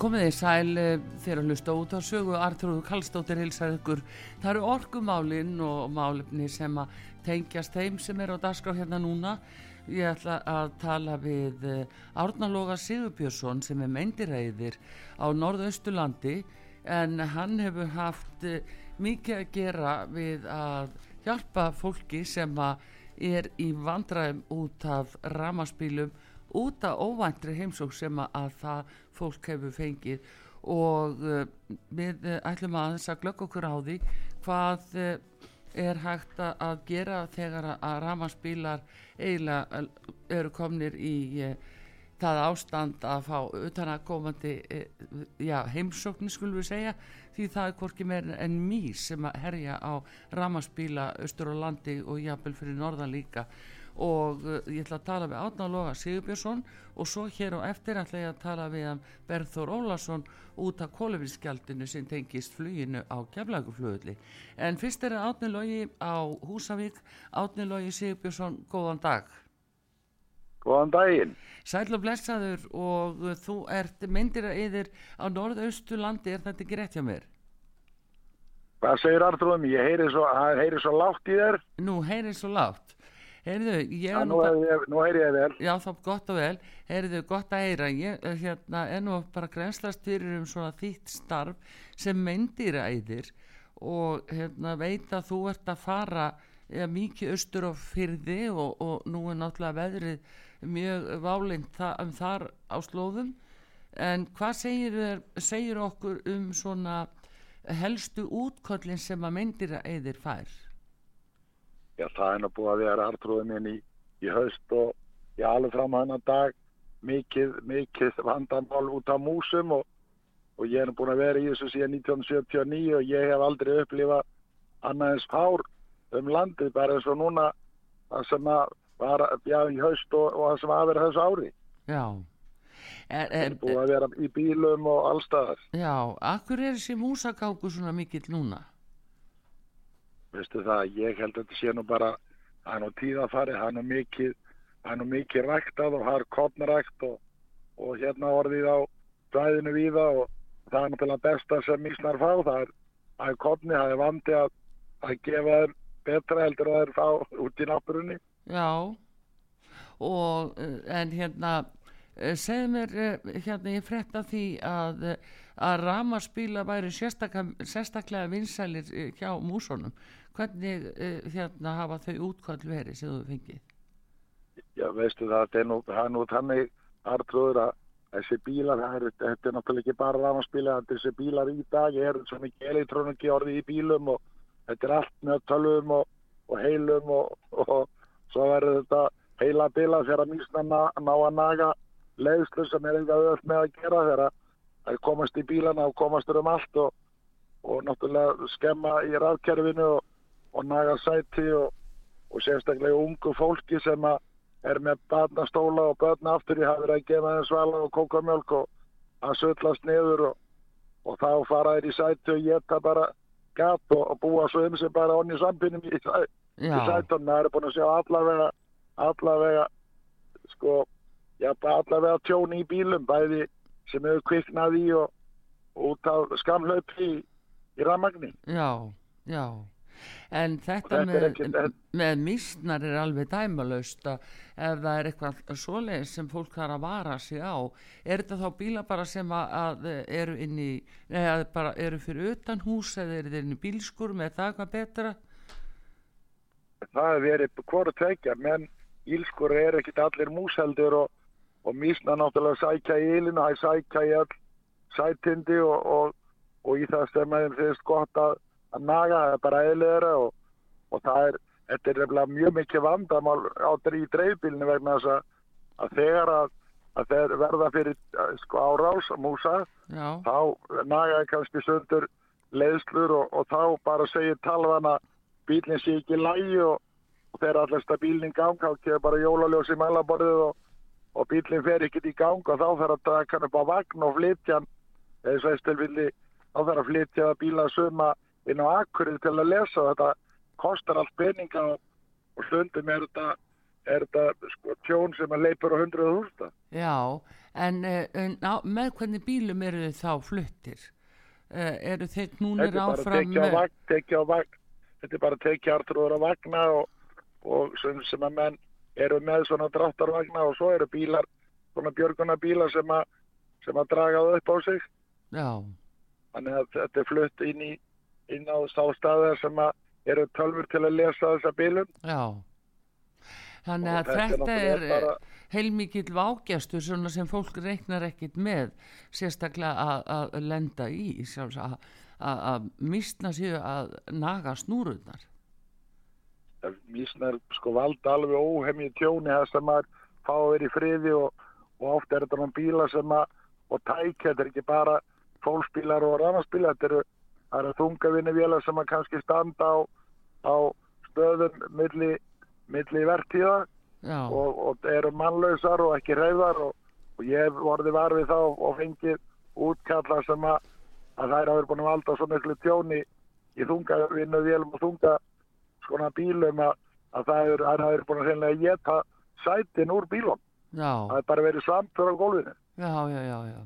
Komið þið sæl þegar að hlusta út á sögu Artrúðu Kallstóttir hilsar ykkur. Það eru orkumálinn og málefni sem að tengjast þeim sem eru á dagskrá hérna núna. Ég ætla að tala við Árnalóga Sigurbjörnsson sem er meindiræðir á norðaustulandi en hann hefur haft mikið að gera við að hjálpa fólki sem að er í vandræðum út af ramaspílum út af óvæntri heimsók sem að það fólk hefur fengið. Og uh, við ætlum að þess að glögg okkur á því hvað uh, er hægt að gera þegar að ramaspílar eiginlega eru komnir í uh, það ástand að fá utanakomandi já, heimsóknir skulum við segja. Því það er hvorki meir en mís sem að herja á ramaspíla austur og landi og jafnvel fyrir norðan líka og uh, ég ætla að tala við Átna Loga Sigurbjörnsson og svo hér og eftir ætla ég að tala við Berður Ólason út af kólufinskjaldinu sem tengist fluginu á kemlaguflugulli en fyrst er það Átni Logi á Húsavík. Átni Logi Sigurbjörnsson, góðan dag. Góðan daginn. Sæl og blessaður og þú ert myndir að yfir á norðaustulandi er þetta ekki rétt hjá mér? Hvað segir Artrúðum? Ég heyri svo, heyri svo lágt í þér. Nú, heyri svo lágt Heyrðu, ég Já, nú, heyri, nú heyri ég vel. Já, þá gott og vel. Heyrðu, gott að heyra. Ég hérna, er nú bara grænslast fyrir um svona þýtt starf sem meindýræðir og hérna, veit að þú ert að fara ja, mikið austur á fyrði og, og nú er náttúrulega veðrið mjög válind þa um þar á slóðum. En hvað segir, segir okkur um svona helstu útköllin sem að meindýræðir fær? Já, það er nú búið að vera artrúðin minn í, í haust og ég alveg fram að hennar dag mikið, mikið vandamál út á músum og, og ég er búin að vera í þessu síðan 1979 og ég hef aldrei upplifað annaðins hár um landið bara eins og núna það sem að var já, í haust og, og það sem að vera þessu ári. Já. Er, er búið að vera í bílum og allstaðar. Já, akkur er þessi músakáku svona mikill núna? Veistu það, ég held að þetta sé nú bara er nú tíðafari, er nú mikið er nú mikið ræktað og það er kodnarækt og, og hérna orðið á dræðinu víða og það er náttúrulega besta sem mísnar fá það er, það er kodni, það er vandi að að gefa þeim betra heldur að þeir fá út í náttúrunni. Já og en hérna segð mér hérna ég fretta því að að ramaspíla væri sérstaklega, vinsælir hjá músunum hvernig uh, hérna hafa þau útkvæll verið sem þú fengið? Já, veistu það, það er nú, það er nú þannig artrúður að þessi bílar, er, þetta er náttúrulega ekki bara rafnarspíla, þessi bílar í dag er svo mikið elektróniki orðið í bílum og þetta er allt með tölvum og, og heilum og, og, svo verður þetta heila bíla þegar að mísna ná, að naga leiðslu sem er eitthvað öll með að gera þegar að komast í bílana og komast um allt og náttúrulega skemma í rafkerfinu og og naga sæti og, og sérstaklega ungu fólki sem er með barnastóla og börna aftur í hafður að gefa þeim svala og kókamjölk og að söllast niður og, og þá fara þeir í sæti og geta bara gatt og, og búa svo um sig bara onni sampinum í, í sætunum. Það er búin að sjá allavega, allavega, sko, já, allavega tjóni í bílum, bæði sem hefur kviknað í og út af skamlaup í, í rammagnin. Já, já en þetta með, en... með mísnar er alveg dæmalöst að ef það er eitthvað svoleið sem fólk þarf að vara sig á er þetta þá bíla bara sem að, að eru inn í eða bara eru fyrir utan hús eða eru þeir inn í bílskur með það eitthvað betra Það er verið hvort tvekja menn ílskur er ekkit allir múseldur og, og mísna náttúrulega sækja í ylinu, það er sækja í all sætindi og, og, og í það þeim finnst gott að að naga, það er bara eðliðra og, og það er, þetta er nefnilega mjög mikið vandamál á í dreifbílinu vegna þess að, að þegar að, að þeir verða fyrir sko, árás músa, já, þá nagaði kannski sundur leiðslur og, og þá bara segir talvana bílinn sé ekki lægi og, og þegar allast að bílinn í gang þá kemur bara jólaljós í mælaborðið og, og bílinn fer ekkert í gang og þá fer að taka hann upp á vagn og flytja hann. Eða sveistilvilli þá fer að flytja bíla suma inn á akkurinn til að lesa þetta. Kostar allt peninga og, og stundum er þetta, er þetta sko, tjón sem að leipur á hundruð hústa já, en, eh, en á, með hvernig bílum eru þið þá fluttir? Uh, eru þeir núnir áfram vagn, vagn, þetta er bara tekið artrúður á vagna og, og sem, sem að menn eru með svona dráttarvagna og svo eru bílar, svona björguna bílar sem að, sem að draga það upp á sig. já, Þannig að þetta er flutt inn, í, inn á stástaðar sem að eru tölfur til að lesa þessa bílum. já. Þannig að þetta er er heilmikill vágjastur sem fólk reiknar ekkit með sérstaklega að, lenda í að, mistna sér að naga snúrunar. Mísnar sko valda alveg óhemji tjóni sem að fá að vera í friði og, og oft er þetta bíla sem að og tækja, þetta er ekki bara fólksbílar og rannarspílar, þetta eru, eru þungavinni vélar sem að kannski standa á, á stöðum milli, milli vertíða og, og eru mannlausar og ekki reyðar og, og ég vorði var við þá og fengið útkalla sem að, að þær hafa búin að valda svo miklu tjóni í þungavinnu vélum og þunga skona bílum að, að það er, hafa búin að hreinlega geta sætin úr bílum. já, Það er bara verið svampur á gólfinu. já, já, já, já.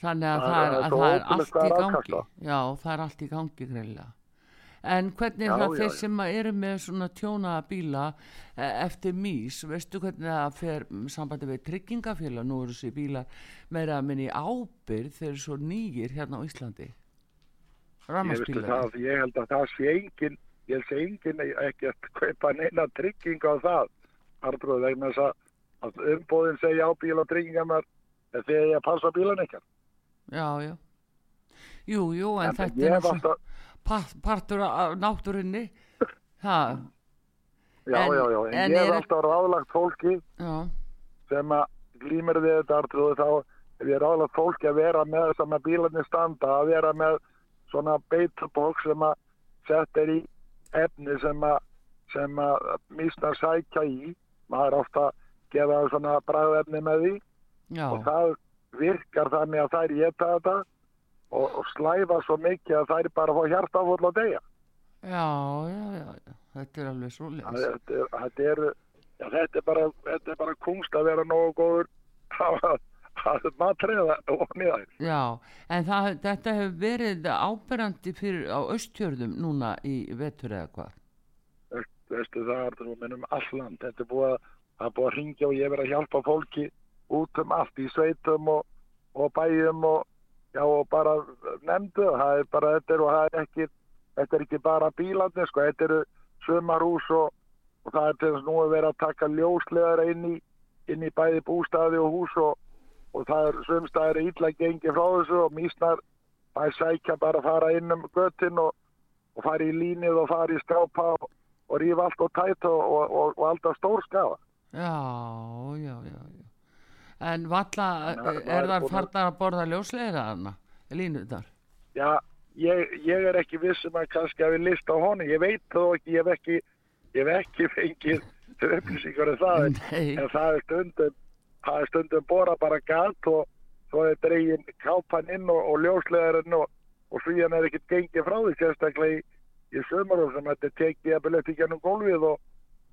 Þannig að Það það er- er, er að það er allt í er gangi. Já, það er allt í gangi greiðlega. En hvernig er Já, það já, þeir já. sem eru með svona tjónaða bíla eh, eftir mís, veistu hvernig það fer sambandi við tryggingafélag, nú eru þessi bílar meira að minni ábyrð þeir eru svo nýgir hérna á Íslandi. Ég, það, ég held að það sé engin, ég sé engin ekki að kaupa neina trygging á það. Artrúð, vegna þess að, umbóðin segja á bíl og tryggingamar þegar ég passa bílan ekkert. Já, já. Jú, jú, en, En þetta er alltaf, part, partur af náttúrunni. Það, já, en- já, já, en, en ég er- alltaf ráðlagt fólki já, sem að glýmir við þetta artrúðu þá hef ég ráðlagt fólki að vera með þess að bílarnir standa, að vera með svona beitabók sem að sett er í efni sem að sem að mísnar sækja í. Maður ofta að gefa svona bræðefni með því. Já, og það virkar þannig að þær geta þetta og, og slæfa svo mikið að þær bara fá hjartafóll á degja já, já, já. Þetta er alveg svo leis. þetta, þetta, þetta, er bara, bara kunst að vera nógu góður. Að, að matriða og niðar Já, en það, þetta hefur verið áberandi fyrir á austjörðum núna í vetur eða hvað. veistu það er það minnum alland þetta er búið að, búið að ringja og ég verið að hjálpa fólki út um allt í sveitum og, og bæjum og, já, og bara nefndu það er bara þetta er er ekki þetta er ekki bara bílarnir sko þetta eru sumarhús og, og það er til þess nú að vera að taka ljóslegar inn í, inn í bæði bústaði og hús og, og það er sumstaðir illa gengi frá þessu og mísnar það sækja bara að fara inn um göttin og, og fara í línið og fara í skápa og, og rífa allt og tætt og, og, alltaf stór skafa. Já, já, já. En valla, að er maður er þar búinn að- farnar að borða ljósleira hana, línuðar? Já, ég, ég er ekki viss um að kannski hafi list á honu. Ég veit þó ekki, ég hef ekki, ég hef ekki fengið upplýsingar um það. en- það er stundum, það er stundum bora bara gat og svo er dregin kápan inn og, og ljóslegarinn og, og svíjan er ekkert gengið frá því sérstaklega í, í sömurum sem þetta er tekið að byrja ekki ennum gólfið og,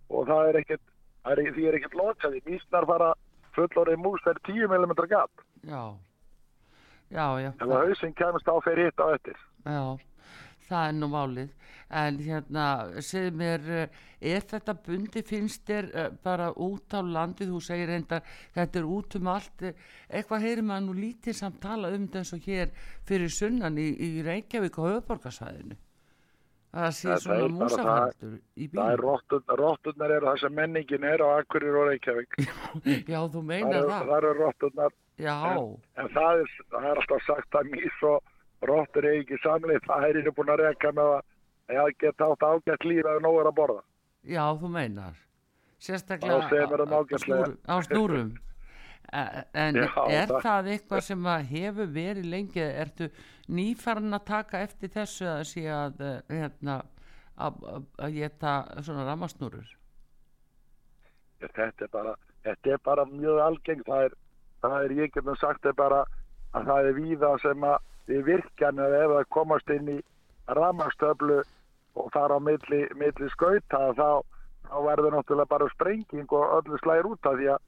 og það er ekkert, það er, því er ekkert lokaði. Mísnar fara fullorðið mús fyrir 10 mm gat. já, já, já, Ef að hausinn kemst á fyrir hitt á eftir. já, það er nú málið. En hérna, segð mér, eh, er þetta bundi, finnst þér eh, bara út á landið, þú segir reyndar, þetta er út um allt, eitthvað heyrir maður nú lítið samt tala um eins og hér fyrir sunnan í, í Reykjavík og höfuborgarsæðinu. Það sé Það svona bara músafældur í Það er bílum. rottun, rotturnar eru það sem menningin er á Akkurir og Reykjavík. Já, þú meinar það. það eru rotturnar. Já, En það er, það er alltaf sagt að mís og rottur er ekki samlið. Það er einu búin að reka með að ég geta átt ágætt líf eða nóg er að borða. Já, þú meinar. Sérstaklega Á semurum á- snúrum- á snúrum. E- En Já, er það- það eitthvað sem hefur verið lengi, ertu nýfarn að taka eftir þessu að sé að eh, hérna, að geta svona ramasnúrur? þetta er bara, þetta er bara mjög algeng það er, það er ég getum sagt er bara að það er víða sem að við virkjan eða ef það komast inn í ramastöflu og þar á milli, milli skauta þá, þá verður náttúrulega bara sprenging og öllu slæðir út af því að,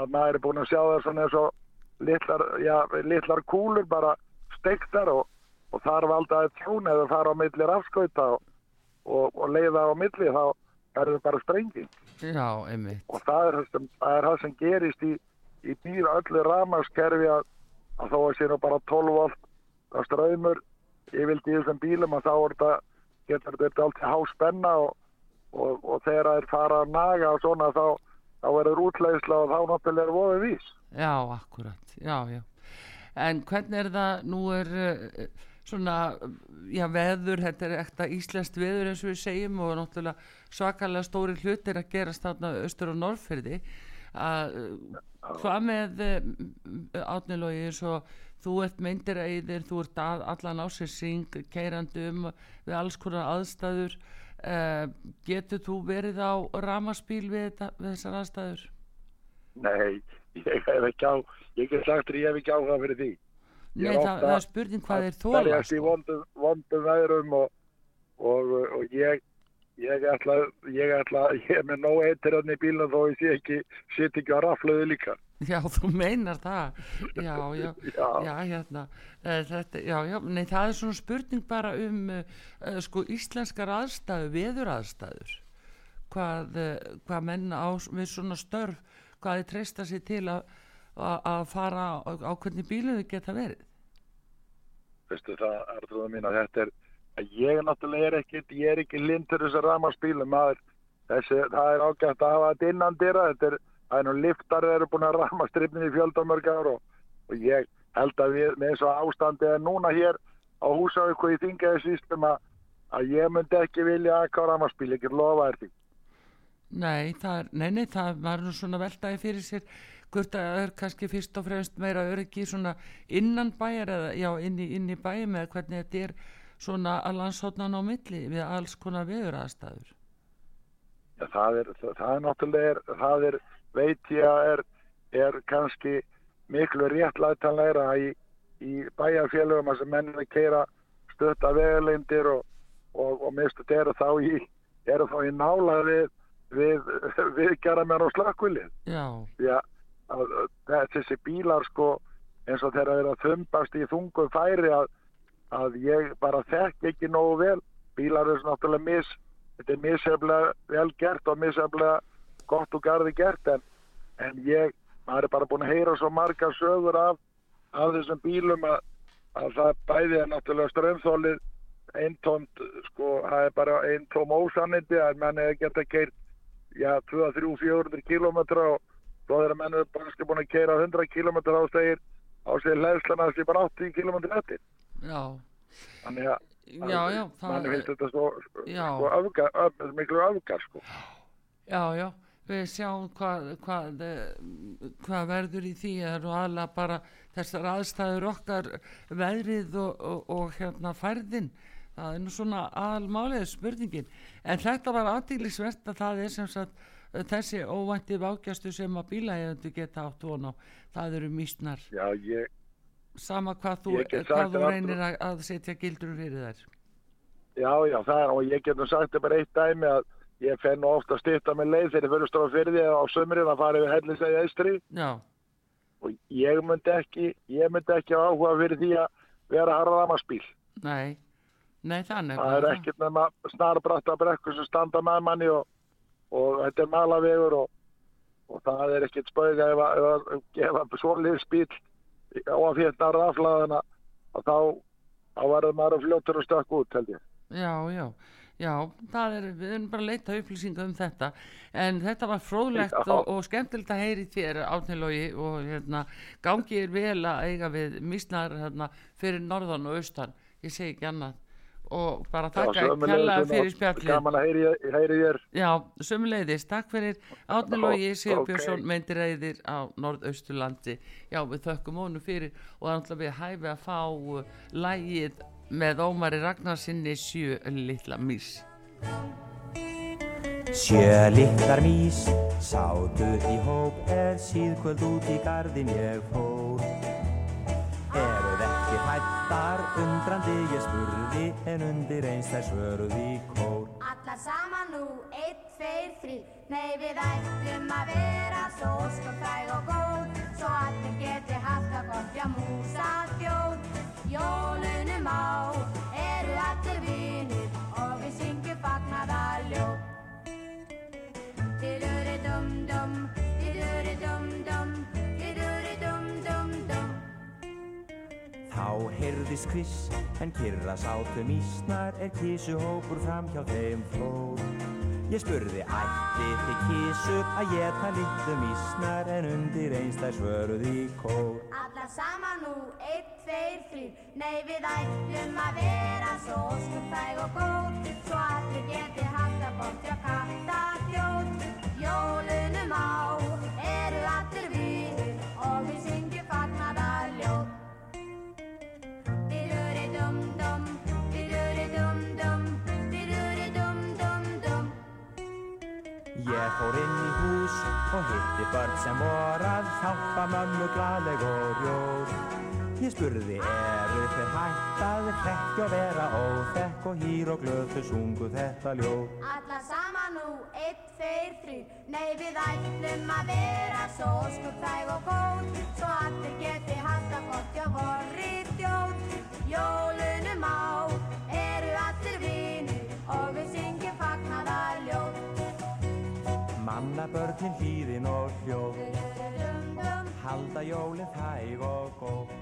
að maður er búin að sjá það svona eins og litlar, já, litlar kúlur bara steiktar og, og þar valdaði tjón eða þar á milli rafskauta og, og, og leiða á milli þá verður bara sprenging. Já, og það er það er það sem gerist í, í dýr öllu rafmagskerfi að, að þó að sé nú bara 12 volt að ströymur yfirlt í þessum bílum að þá er þetta getur þetta alltaf háspenna og, og, og þegar það er fara að naga og svona þá, þá verður útleisla og þá náttúrulega er voðið vís Já, akkurat, já, já. En hvernig er það, nú er uh, svona, já, veður, þetta er ekta íslenskt veður eins og við segjum og náttúrulega svakalega stóri hlutir að gerast þarna austur og norðfyrði. Að, uh, hvað með uh, átnilogi eins og þú ert meindir æðir, þú ert að, allan ásirsing, keirandi um við alls konar aðstæður. Uh, getur þú verið á ramaspíl við, þetta, við þessar aðstæður? Nei, ég hef ekki á ég get sagt þér ég hef ekki á það fyrir því Nei, er það, það er spurning hvað þeir þóla berjast í sko. vondum, veðrum og, og, og ég ég ætla, ég ætla ég er með nóg eittir hann í bílun þó ég sé ekki sitt ekki á rafluðu líka. Já, þú meinar það. Já, já, Já. já, hérna. Eh, þetta, Já, já, nei, það er svona spurning bara um uh, sko íslenskar aðstæður, veður aðstæður hvað, uh, hvað menn á við svona störf hvað þið treysta sér til að að að fara á, á hvernig bílu þau geta verið? Veistu það, Artrúða mín að þetta er að ég náttúrulega er ekki ég er ekki lindur þessar þessi, það er ágætt að hafa þetta innan dýra, þetta er það er nú liftar eru búin að rama strifnin í fjöldamörg ár og, og ég held að við með eins og ástandi er núna hér á húsavíku í þingaði sístum að, að ég myndi ekki vilja að ramaspíl, ég get lofa því. Nei, það nei, nei, það var nú svona veltaði fyrir sér hvort að það er kannski fyrst og fremst meira öryggi svona innan bæjar eða já, inn í, inn í bæjum eða hvernig þetta er svona að landshotnan á milli við alls konar veður aðstæður. Já, það er, það, það er náttúrulega, er, það er, veit ég að er, er kannski miklu réttlætanlegra í, í bæjarfélögum að sem menn er keira stötta vegulindir og, og, og mistu eru þá í, eru þá í nála við, við, við gera mér á slökkvilið. Já, að þessi bílar sko eins og þeirra verið að þumbast í þungum færi að, að ég bara þekk ekki nógu vel. Bílar er náttúrulega mis, þetta er misjaflega vel gert og misjaflega gott og garði gert en, en ég, maður er bara búin að heyra svo margar sögur af, af þessum bílum að, að það bæði er náttúrulega strömþólið eintómt, sko, það er bara eintóm ósannindi að menn hefur geta keirt, já, 2, 3, 400 kilometra og svo þegar menn er bara búin að keira 100 kilometra á stegir á sig hlæðslan að það sé bara 80 kilometra eftir. Já, Þannig að já, já, mann finnst það, þetta svo, Já. sko öfgar, öf, miklu öfgar, sko. já, já, við sjáum hvað, hvað, hvað verður í því. Er og aðlega bara þessar aðstæður okkar veðrið og, og, og hérna færðin. Það er nú svona aðalmálið spurningin. En þetta var aðtílisvert að það er sem sagt eh, þessi óvæntið vákjastu sem að bílaegendu geta átt von á. Það eru mísnar Já, ég, sama hvað þú, hvað þú reynir að, að setja gildur fyrir þær. Já, já, það er, og ég get nú sagt bara eitt dæmi að ég fenn ofta að styrta með leið þegar ég fyrir stóra fyrir því á sömurinn að fara yfir hellisegi eistri já, og ég myndi ekki, ég myndi ekki áhuga fyrir því að vera harðamaspíl. nei. Nei þannig Það er ekkert nema snarbratta brekkur sem standa með manni og, og þetta er malavegur og, og það er ekkert ef að, ef að gefa svolítið spíl og að fjötna raflaðina og þá, þá verður maður fljóttur og stökk út held ég. já, já, já er, við erum bara að leita upplýsinga um þetta. En þetta var fróðlegt og, og skemmtilegt að heyri þér átnilogi og hérna gangi er vel að eiga við misnar hérna, fyrir norðan og austan. Ég segi ekki annað og bara sömuleiðis, kella Una, fyrir spjallin Gaman að heyri, heyri þér. Já, sömuleiðis, takk fyrir Átni Já, Lógi Sigurbjörnsson ok. meintir reyðir á Norðausturlandi Já, við þökkum honum fyrir og það er náttúrulega við hæfi að fá uh, lægið með Ómari Ragnarsinni sjö litla mís Sjö litlar mís sátu í hóp er síðkvöld út í gardin ég fór. Hættar undrandi ég spurði en undir eins þær svöruði í kór. Alla saman nú, einn, tveir, þrý Nei, við ætlum að vera kviss en kyrra sátu mísnar er kísuhópur fram hjá þeim flór. Ég spurði ætti þið kísur að geta litlu mísnar en undir eins þær svöruði í kór. Alla saman nú, einn, tveir, þrýr Nei, við ætlum að vera svo skupfæg og góð Svo allir geti haft að hjá katta þjóð Ég fór inn í hús og hitti börn sem voru að hjálpa mömmu glaðleg og rjóð. Ég spurði eru þeir hætt að hrekja og vera óþekk og hýr og glöð þau sungu þetta ljóð. Alla saman nú, einn, tveir, þrýr Nei, við ætlum að vera svo skupfræg og góð Svo allir geti haft að hjá vorri þjóð Jólunum á Manna börnin hlýðin og hljóð, halda jólinn hæg og góð.